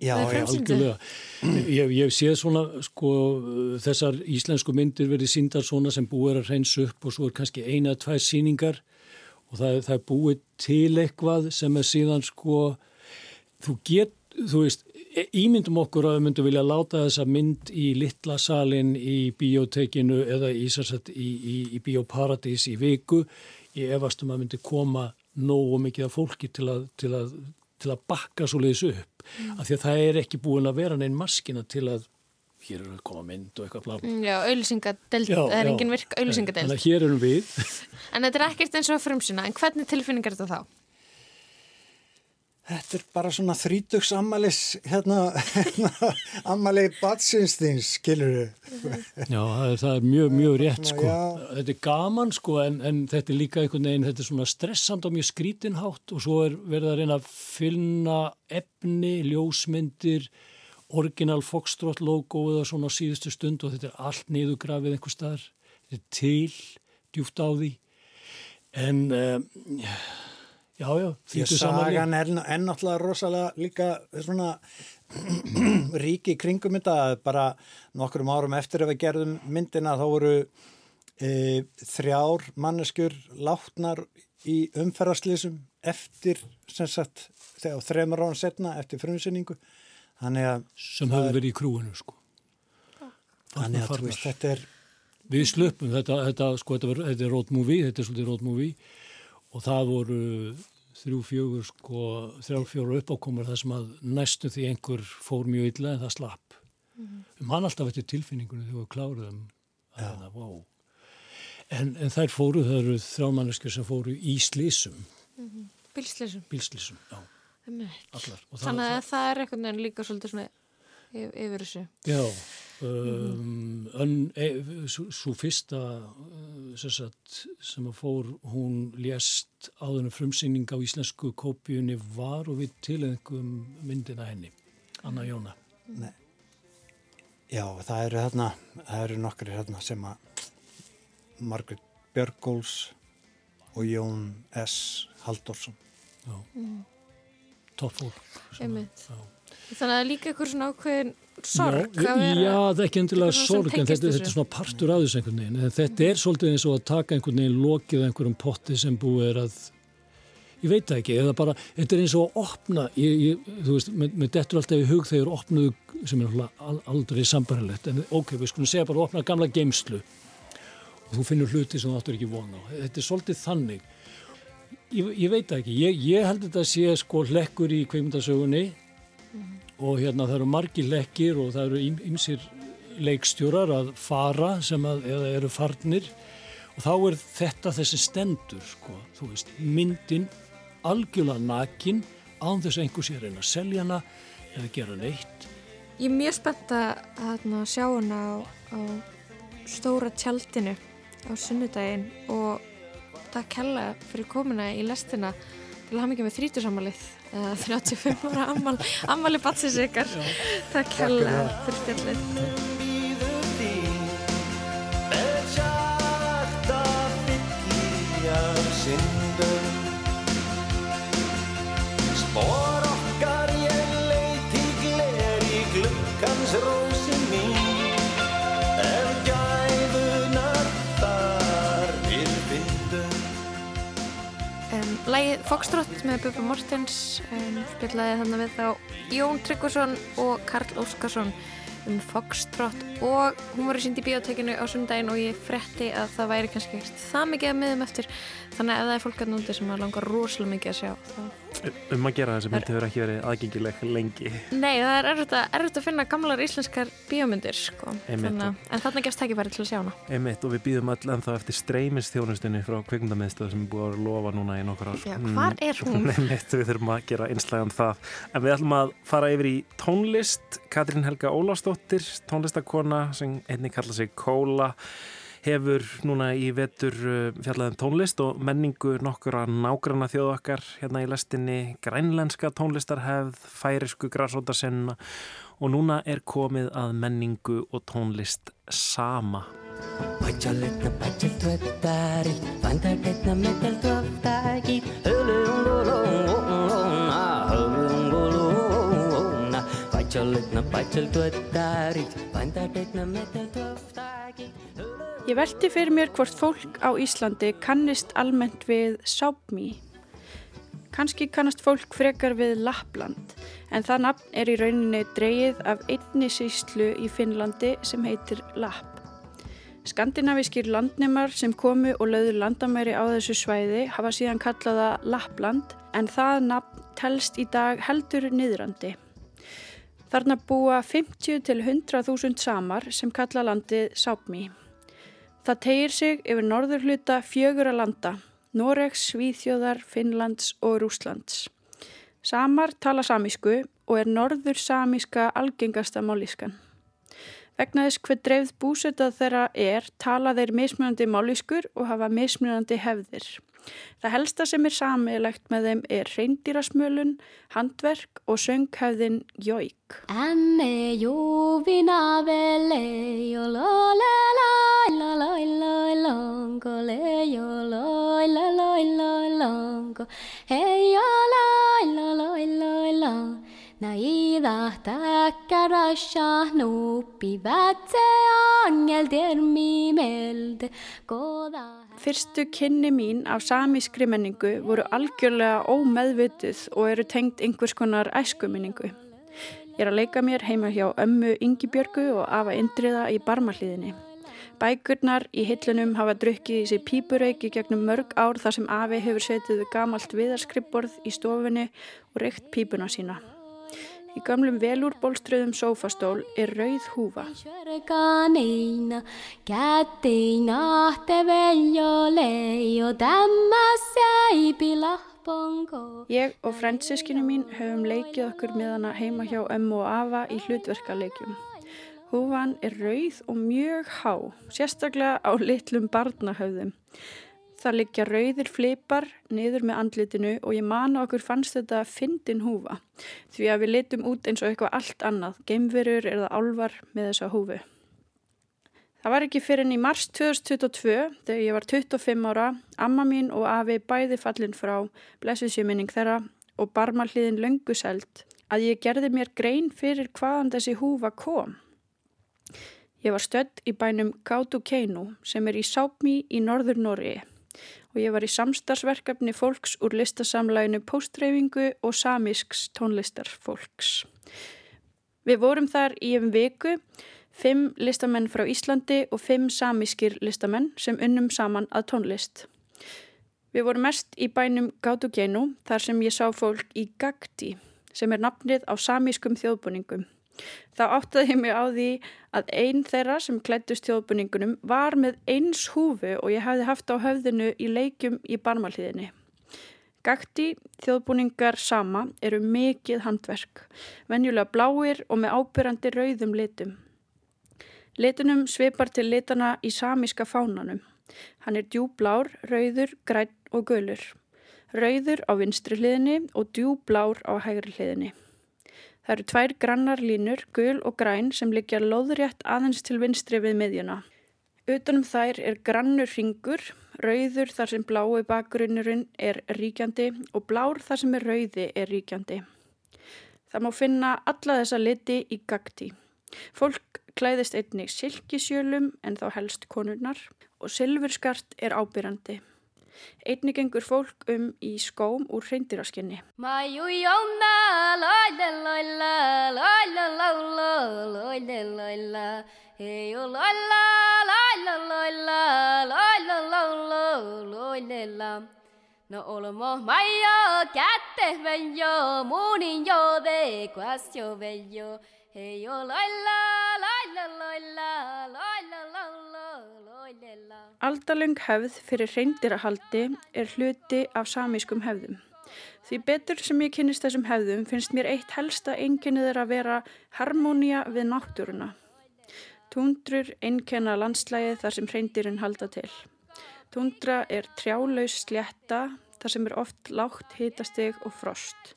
Já, já, algjörlega. Ég, ég sé svona, sko, þessar íslensku myndir verið síndar svona sem búið að reynsa upp og svo er kannski eina, tvær síningar og það, það er búið til eitthvað sem er síðan sko þú get, þú veist e, ímyndum okkur að við myndum vilja láta þessa mynd í litla salin í biotekinu eða í, í, í, í bioparadís í viku ég efastum að myndi koma nógu mikið af fólki til að, til að, til að bakka svo leiðis upp mm. af því að það er ekki búin að vera neinn maskina til að hér er að koma mynd og eitthvað blá. Mm, já, auðlýsingadelt, það er engin virk auðlýsingadelt. Þannig að hér erum við. *laughs* en þetta er ekkert eins og frumsuna, en hvernig tilfinningar þetta þá? Þetta er bara svona þrítugs ammalis, hérna, hérna ammali batsinstins, skilur þau. Já, það er, það er mjög, mjög rétt, sko. Já. Þetta er gaman, sko, en, en þetta er líka einhvern veginn, þetta er svona stressand og mjög skrítinhátt og svo er verið að reyna að finna efni, ljósmyndir, orginal Foxtrot logoið og svona síðustu stund og þetta er allt niðugrafið einhver staðar. Þetta er til, djúft á því. En... Um, Já, já. Að sagan er ennáttúrulega rosalega líka svona *clears throat* ríki kringum þetta bara nokkurum árum eftir að við gerðum myndina þá voru e, þrjár manneskjur látnar í umferðarslýsum eftir sem sagt þegar þreymar án setna eftir frumsynningu sem hafi verið í krúinu sko. Þannig að veist, þetta er við slöpum þetta, þetta, sko, þetta, þetta er road movie þetta er svolítið road movie. Og það voru þrjú fjögur sko, þrjá fjóru uppákomur þar sem að næstu því einhver fór mjög illa en það slapp. Mm -hmm. um hann alltaf eftir tilfinningunum þegar við kláruðum að það var wow. en, en þær fóru, það eru þrjámanniski sem fóru í slísum mm -hmm. Bílslísum Bílslísum, já Allar, Þannig að það er einhvern veginn líka svolítið svona yfir þessu Já um, mm. e, svo fyrsta uh, sagt, sem að fór hún lést áðurinn frumsýning á íslensku kópjunni var og við tilengum myndina henni Anna Jóna Nei. Já, það eru hérna það eru nokkri hérna sem að Margrit Björgóls og Jón S. Haldorsson Já mm. Toppfólk Þannig að líka eitthvað svona ákveðin sorg Já, já það er ekki endilega sorg en þetta, þetta er svona partur af þessu einhvern veginn. En þetta er svolítið eins og að taka einhvern veginn lokið einhverjum potti sem búið er að ég veit það ekki, eða bara þetta er eins og að opna ég, ég, þú veist, með, dettur alltaf í hug þegar opnuðu sem er aldrei sambarilegt, en ok, við skulum segja bara að opna gamla geimslu og þú finnur hluti sem þú áttur ekki vona á. Þetta er svolítið þannig ég, ég veit ekki, ég held að þetta sé sko hlekkur í kveimundasögunni og hérna það eru margi lekkir og það eru ymsir leikstjórar að fara sem að, eru farnir. Og þá er þetta þessi stendur sko, þú veist, myndin algjörlega nakin án þess að einhvers er einn að selja hana eða gera neitt. Ég er mjög spennt að sjá hana á, á stóra tjaldinu á sunnudaginn og takk hella fyrir komina í lestina. Til að hafa mikið með þrítursamalið 35 ára ammal, ammali batsins ykkar. Takk hella fyrir stjallin Lægið Foxtrot með Bubba Mortens spilaði þannig við þá Jón Tryggvason og Karl Óskarsson um Foxtrot og hún var í sínd í biotekinu á sundaginn og ég fretti að það væri kannski ekkert það mikið að miðum eftir. Þannig að ef það er fólk að núti sem að langar rosalega mikið að sjá þá Um að gera þessi myndi hefur ekki verið aðgengileg lengi. Nei, það er erfitt að, erfitt að finna gamlar íslenskar bíómyndir sko. Þannig, en þarna gefst ekki verið til að sjá hana. Einmitt, og við býðum all ennþá eftir streymisþjónustinni frá kveikmyndamiðstöð sem er búið að lofa núna í nokkur ár. Já, hvar er hún? *laughs* Einmitt, við þurfum að gera einslægan það. En við ætlum að fara yfir í tónlist. Katrín Helga Ólástóttir tónlistakona sem einnig kalla sig Kóla hefur núna í vetur uh, fjallaðum tónlist og menningu nokkur að nágranna þjóðu okkar hérna í lestinni grænlenska tónlistarhefð, færisku græsótasenna og núna er komið að menningu og tónlist sama. Ég velti fyrir mér hvort fólk á Íslandi kannist almennt við Sápmi. Kanski kannast fólk frekar við Lappland en það nafn er í rauninni dreyið af einni síslu í Finnlandi sem heitir Lapp. Skandinavískir landnemar sem komu og löðu landamæri á þessu svæði hafa síðan kallaða Lappland en það nafn telst í dag heldur niðrandi. Þarna búa 50 til 100.000 samar sem kalla landið Sápmi. Það tegir sig yfir norður hluta fjögur að landa, Noregs, Svíþjóðar, Finnlands og Rúslands. Samar tala samísku og er norður samíska algengasta mállískan. Vegna þess hver dreifð búsetað þeirra er, tala þeir mismunandi mállískur og hafa mismunandi hefðir. Það helsta sem er samilegt með þeim er reyndýrasmölun, handverk og sönghefðin jóik. Emme jóvina vele jólóla angeldir mýmeld góða Fyrstu kynni mín af samískri menningu voru algjörlega ómeðvituð og eru tengt einhvers konar æskuminningu. Ég er að leika mér heima hjá ömmu Ingibjörgu og afa Indriða í barmalíðinni. Bækurnar í hillunum hafa drukkið í sig pípureiki gegnum mörg ár þar sem afi hefur setið gamalt viðarskrippborð í stofunni og reykt pípuna sína. Í gamlum velúr bólströðum sófastól er rauð húfa. Ég og frændsískinu mín höfum leikið okkur með hana heima hjá ömmu og afa í hlutverkaleikjum. Húfan er rauð og mjög há, sérstaklega á litlum barnahöfðum. Það liggja rauðir flipar niður með andlitinu og ég man okkur fannst þetta fyndin húfa því að við litum út eins og eitthvað allt annað, geimverur eða álvar með þessa húfu. Það var ekki fyrir enn í mars 2022 þegar ég var 25 ára, amma mín og afi bæði fallin frá blessuðsjöminning þeirra og barmalliðin lönguseld að ég gerði mér grein fyrir hvaðan þessi húfa kom. Ég var stödd í bænum Gautu Keinu sem er í Sápmi í norður Norriði og ég var í samstarsverkefni fólks úr listasamlæginu póstreifingu og samísks tónlistarfólks. Við vorum þar í um viku, fimm listamenn frá Íslandi og fimm samískir listamenn sem unnum saman að tónlist. Við vorum mest í bænum Gátugeinu þar sem ég sá fólk í Gagdi sem er nafnið á samískum þjóðbúningum. Þá áttaði ég mig á því að einn þeirra sem klættust þjóðbúningunum var með eins húfu og ég hafði haft á höfðinu í leikjum í barmalíðinni. Gakti þjóðbúningar sama eru mikið handverk, venjulega bláir og með ábyrrandi rauðum litum. Litunum svipar til litana í samíska fánanum. Hann er djúblár, rauður, græn og gulur. Rauður á vinstri hliðinni og djúblár á hægri hliðinni. Það eru tvær grannar línur, gul og græn, sem liggja loðrétt aðeins til vinstri við miðjuna. Utanum þær er grannur ringur, rauður þar sem blái bakgrunnurinn er ríkjandi og blár þar sem er rauði er ríkjandi. Það má finna alla þessa liti í gagti. Fólk klæðist einnig silkisjölum en þá helst konurnar og silfurskart er ábyrrandi. Einni gengur fólk um í skóm úr hreindiraskinni. No olmo maio kätte veljo muunin jo de quasio veljo Hei o laila laila laila laila laila laila Aldalung hefð fyrir reyndirahaldi er hluti af samískum hefðum. Því betur sem ég kynist þessum hefðum finnst mér eitt helsta einkenniður að vera harmónia við náttúruna. Tundrur einkenna landslægi þar sem reyndirinn halda til. Tundra er trjálaus slétta þar sem er oft lágt hitastig og frost.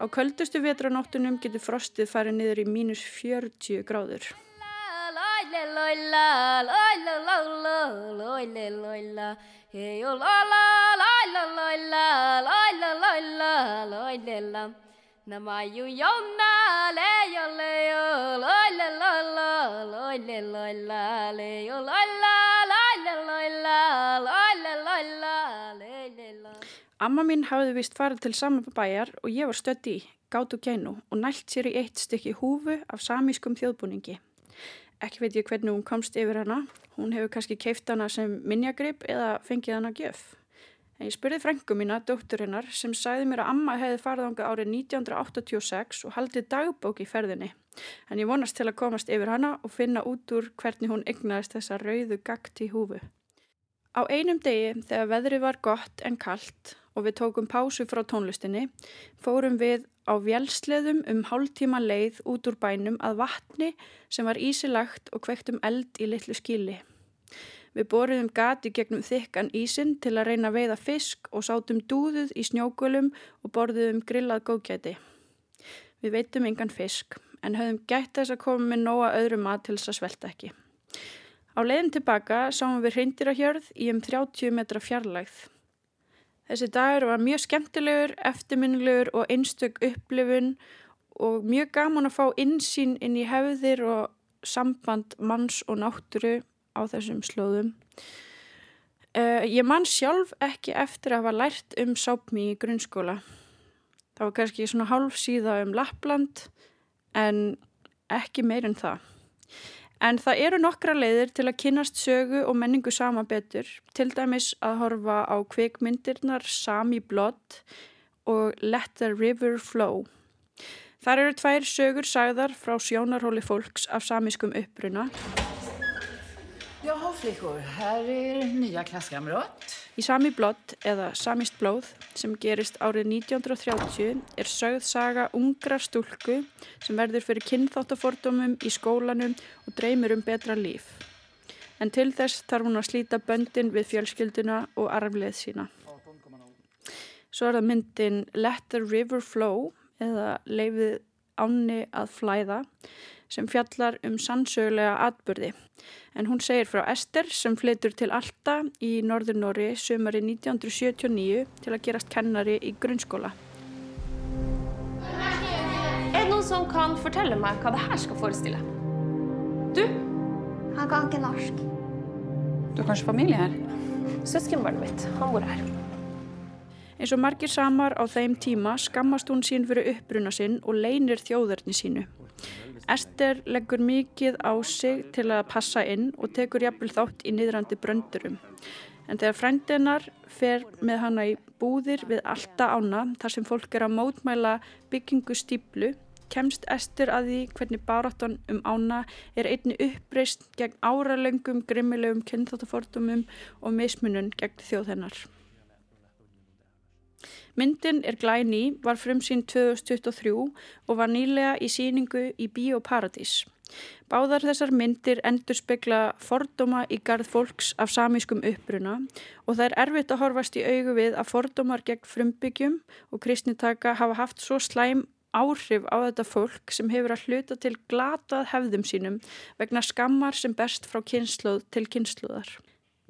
Á köldustu vetranóttunum getur frostið farið niður í mínus 40 gráður. Namayu yonna le yo le yo lo le lo lo lo le lo la. Le yo lo la la le lo la lo le lo la le le la. Amma mín hafði vist farið til saman bæjar og ég var stött í, gátu kænu og nælt sér í eitt stykki húfu af samískum þjóðbúningi. Ekki veit ég hvernig hún komst yfir hana, hún hefur kannski keift hana sem minjagrip eða fengið hana gjöf. En ég spurði frængu mína, dótturinnar, sem sagði mér að amma hefði farið ánga árið 1986 og haldið dagbók í ferðinni. En ég vonast til að komast yfir hana og finna út úr hvernig hún egnaðist þessa rauðu gagt í húfu. Á einum degi þegar veðri var gott en kallt og við tókum pásu frá tónlistinni fórum við á vjálsleðum um hálftíma leið út úr bænum að vatni sem var ísilagt og kvektum eld í litlu skili. Við boruðum gati gegnum þykkan ísin til að reyna að veiða fisk og sátum dúðuð í snjókulum og borðuðum grillað góðgæti. Við veitum engan fisk en höfðum gætt þess að koma með nóga öðru mat til þess að svelta ekki. Á leiðin tilbaka sáum við hreindirahjörð í um 30 metra fjarlægð. Þessi dagur var mjög skemmtilegur, eftirminnilegur og einstök upplifun og mjög gaman að fá insýn inn í hefðir og samband manns og náttúru á þessum slóðum. Uh, ég man sjálf ekki eftir að hafa lært um sápmi í grunnskóla. Það var kannski svona hálf síða um Lappland en ekki meir en það. En það eru nokkra leiðir til að kynast sögu og menningu sama betur, til dæmis að horfa á kvikmyndirnar Sami Blood og Let the River Flow. Þar eru tvær sögur sagðar frá sjónarhóli fólks af samískum uppruna. Jaha flickor, här är nya klasskamrat. Í Sami Blood eða Samist blóð sem gerist árið 1930 er sögð saga ungrar stúlku sem verður fyrir kynþáttafordómum í skólanum og dreymir um betra líf. En til þess þarf hún að slíta böndin við fjölskylduna og arfleð sína. Svo er það myndin Let the River Flow eða Leifið áni að flæða sem fjallar um sannsögulega atbyrði. En hún segir frá Ester sem flytur til Alta í Norður-Nóri sömari 1979 til að gerast kennari í grunnskóla. Er det noen som kan fortelle meg hva det her skal forestille? Du? Han kan ikke norsk. Du har kanskje familie her? Søskenbarnet mitt, han bor her. Eins og margir samar á þeim tíma skammast hún sín fyrir uppbruna sinn og leinir þjóðarni sínu. Ester leggur mikið á sig til að passa inn og tekur jafnvel þátt í niðrandi bröndurum. En þegar frændinar fer með hana í búðir við allta ána þar sem fólk er að mótmæla byggingu stíplu, kemst Ester að því hvernig baráttan um ána er einni uppreist gegn áralöngum, grimmilegum, kynþáttafordumum og mismunun gegn þjóð hennar. Myndin er glæni, var frumsýn 2023 og var nýlega í síningu í Bíóparadís. Báðar þessar myndir endur spekla fordóma í garð fólks af samískum uppruna og það er erfitt að horfast í augu við að fordómar gegn frumbyggjum og kristnitaka hafa haft svo slæm áhrif á þetta fólk sem hefur að hluta til glatað hefðum sínum vegna skammar sem berst frá kynsluð til kynsluðar.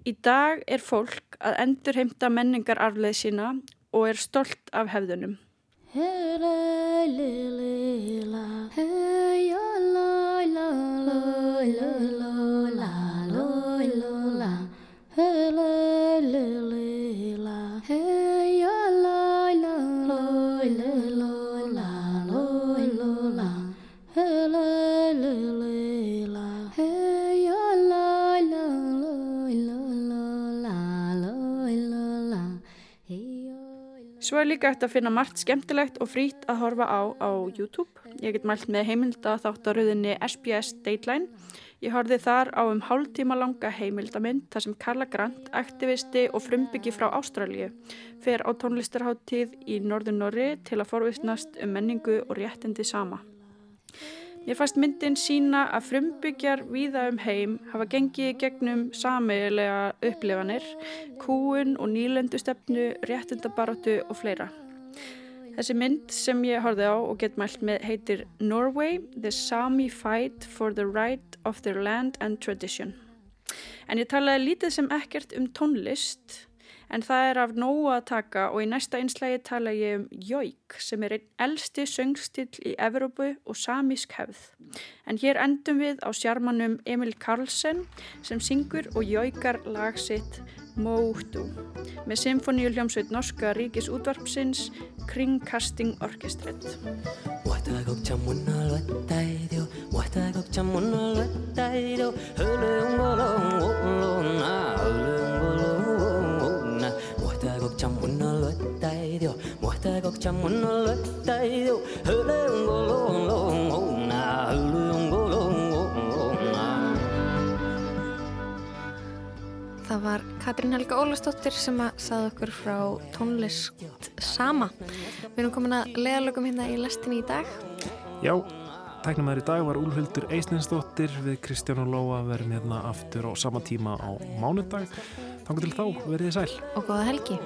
Í dag er fólk að endur heimta menningararfleð sína og er stolt af hefðunum. Svo er líka eftir að finna margt skemmtilegt og frít að horfa á á YouTube. Ég get mælt með heimilda þáttaröðinni SBS Dateline. Ég horfið þar á um hálftíma langa heimildamind þar sem Carla Grant, aktivisti og frumbyggi frá Ástralju, fer á tónlistarháttíð í Norður-Norri til að forvistnast um menningu og réttindi sama. Mér fannst myndin sína að frumbyggjar víða um heim hafa gengið gegnum sameigilega upplifanir, kúun og nýlendustefnu, réttindabaróttu og fleira. Þessi mynd sem ég horfið á og get mælt með heitir Norway, The Sami Fight for the Right of Their Land and Tradition. En ég talaði lítið sem ekkert um tónlist, en það er af nógu að taka og í næsta einslægi tala ég um Jóik sem er einn elsti söngstill í Evrópu og samísk hefð. En hér endum við á sjarmanum Emil Karlsson sem syngur og Jóikar lag sitt Móhtu með symfoníu hljómsveit Norska Ríkis útvarpsins Kringkasting Orkestret. Muista kok chamun no letta yo Hule ungo long long oh na Hule ungo long oh na Það var Katrín Helga Ólastóttir sem að saði okkur frá tónlist sama. Við erum komin að leðalögum hérna í lestinni í dag. Já, tæknumæður í dag var Úlfhildur Eislinsdóttir við Kristján og Lóa verðum hérna aftur á sama tíma á mánudag. Þannig til þá, verið þið sæl. Og góða helgi.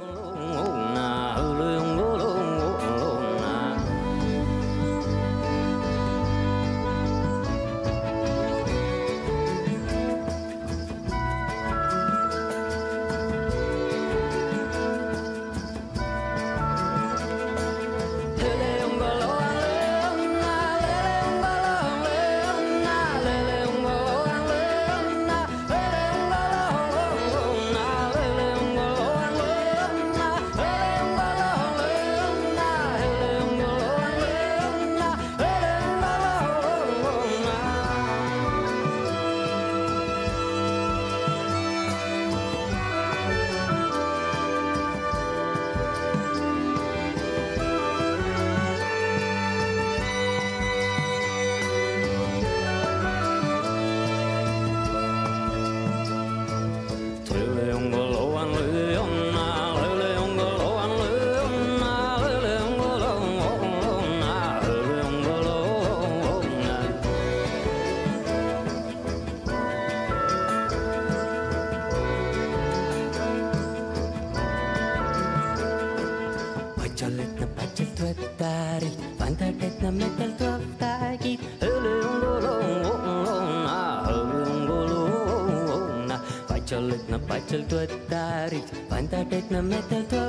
epic no metal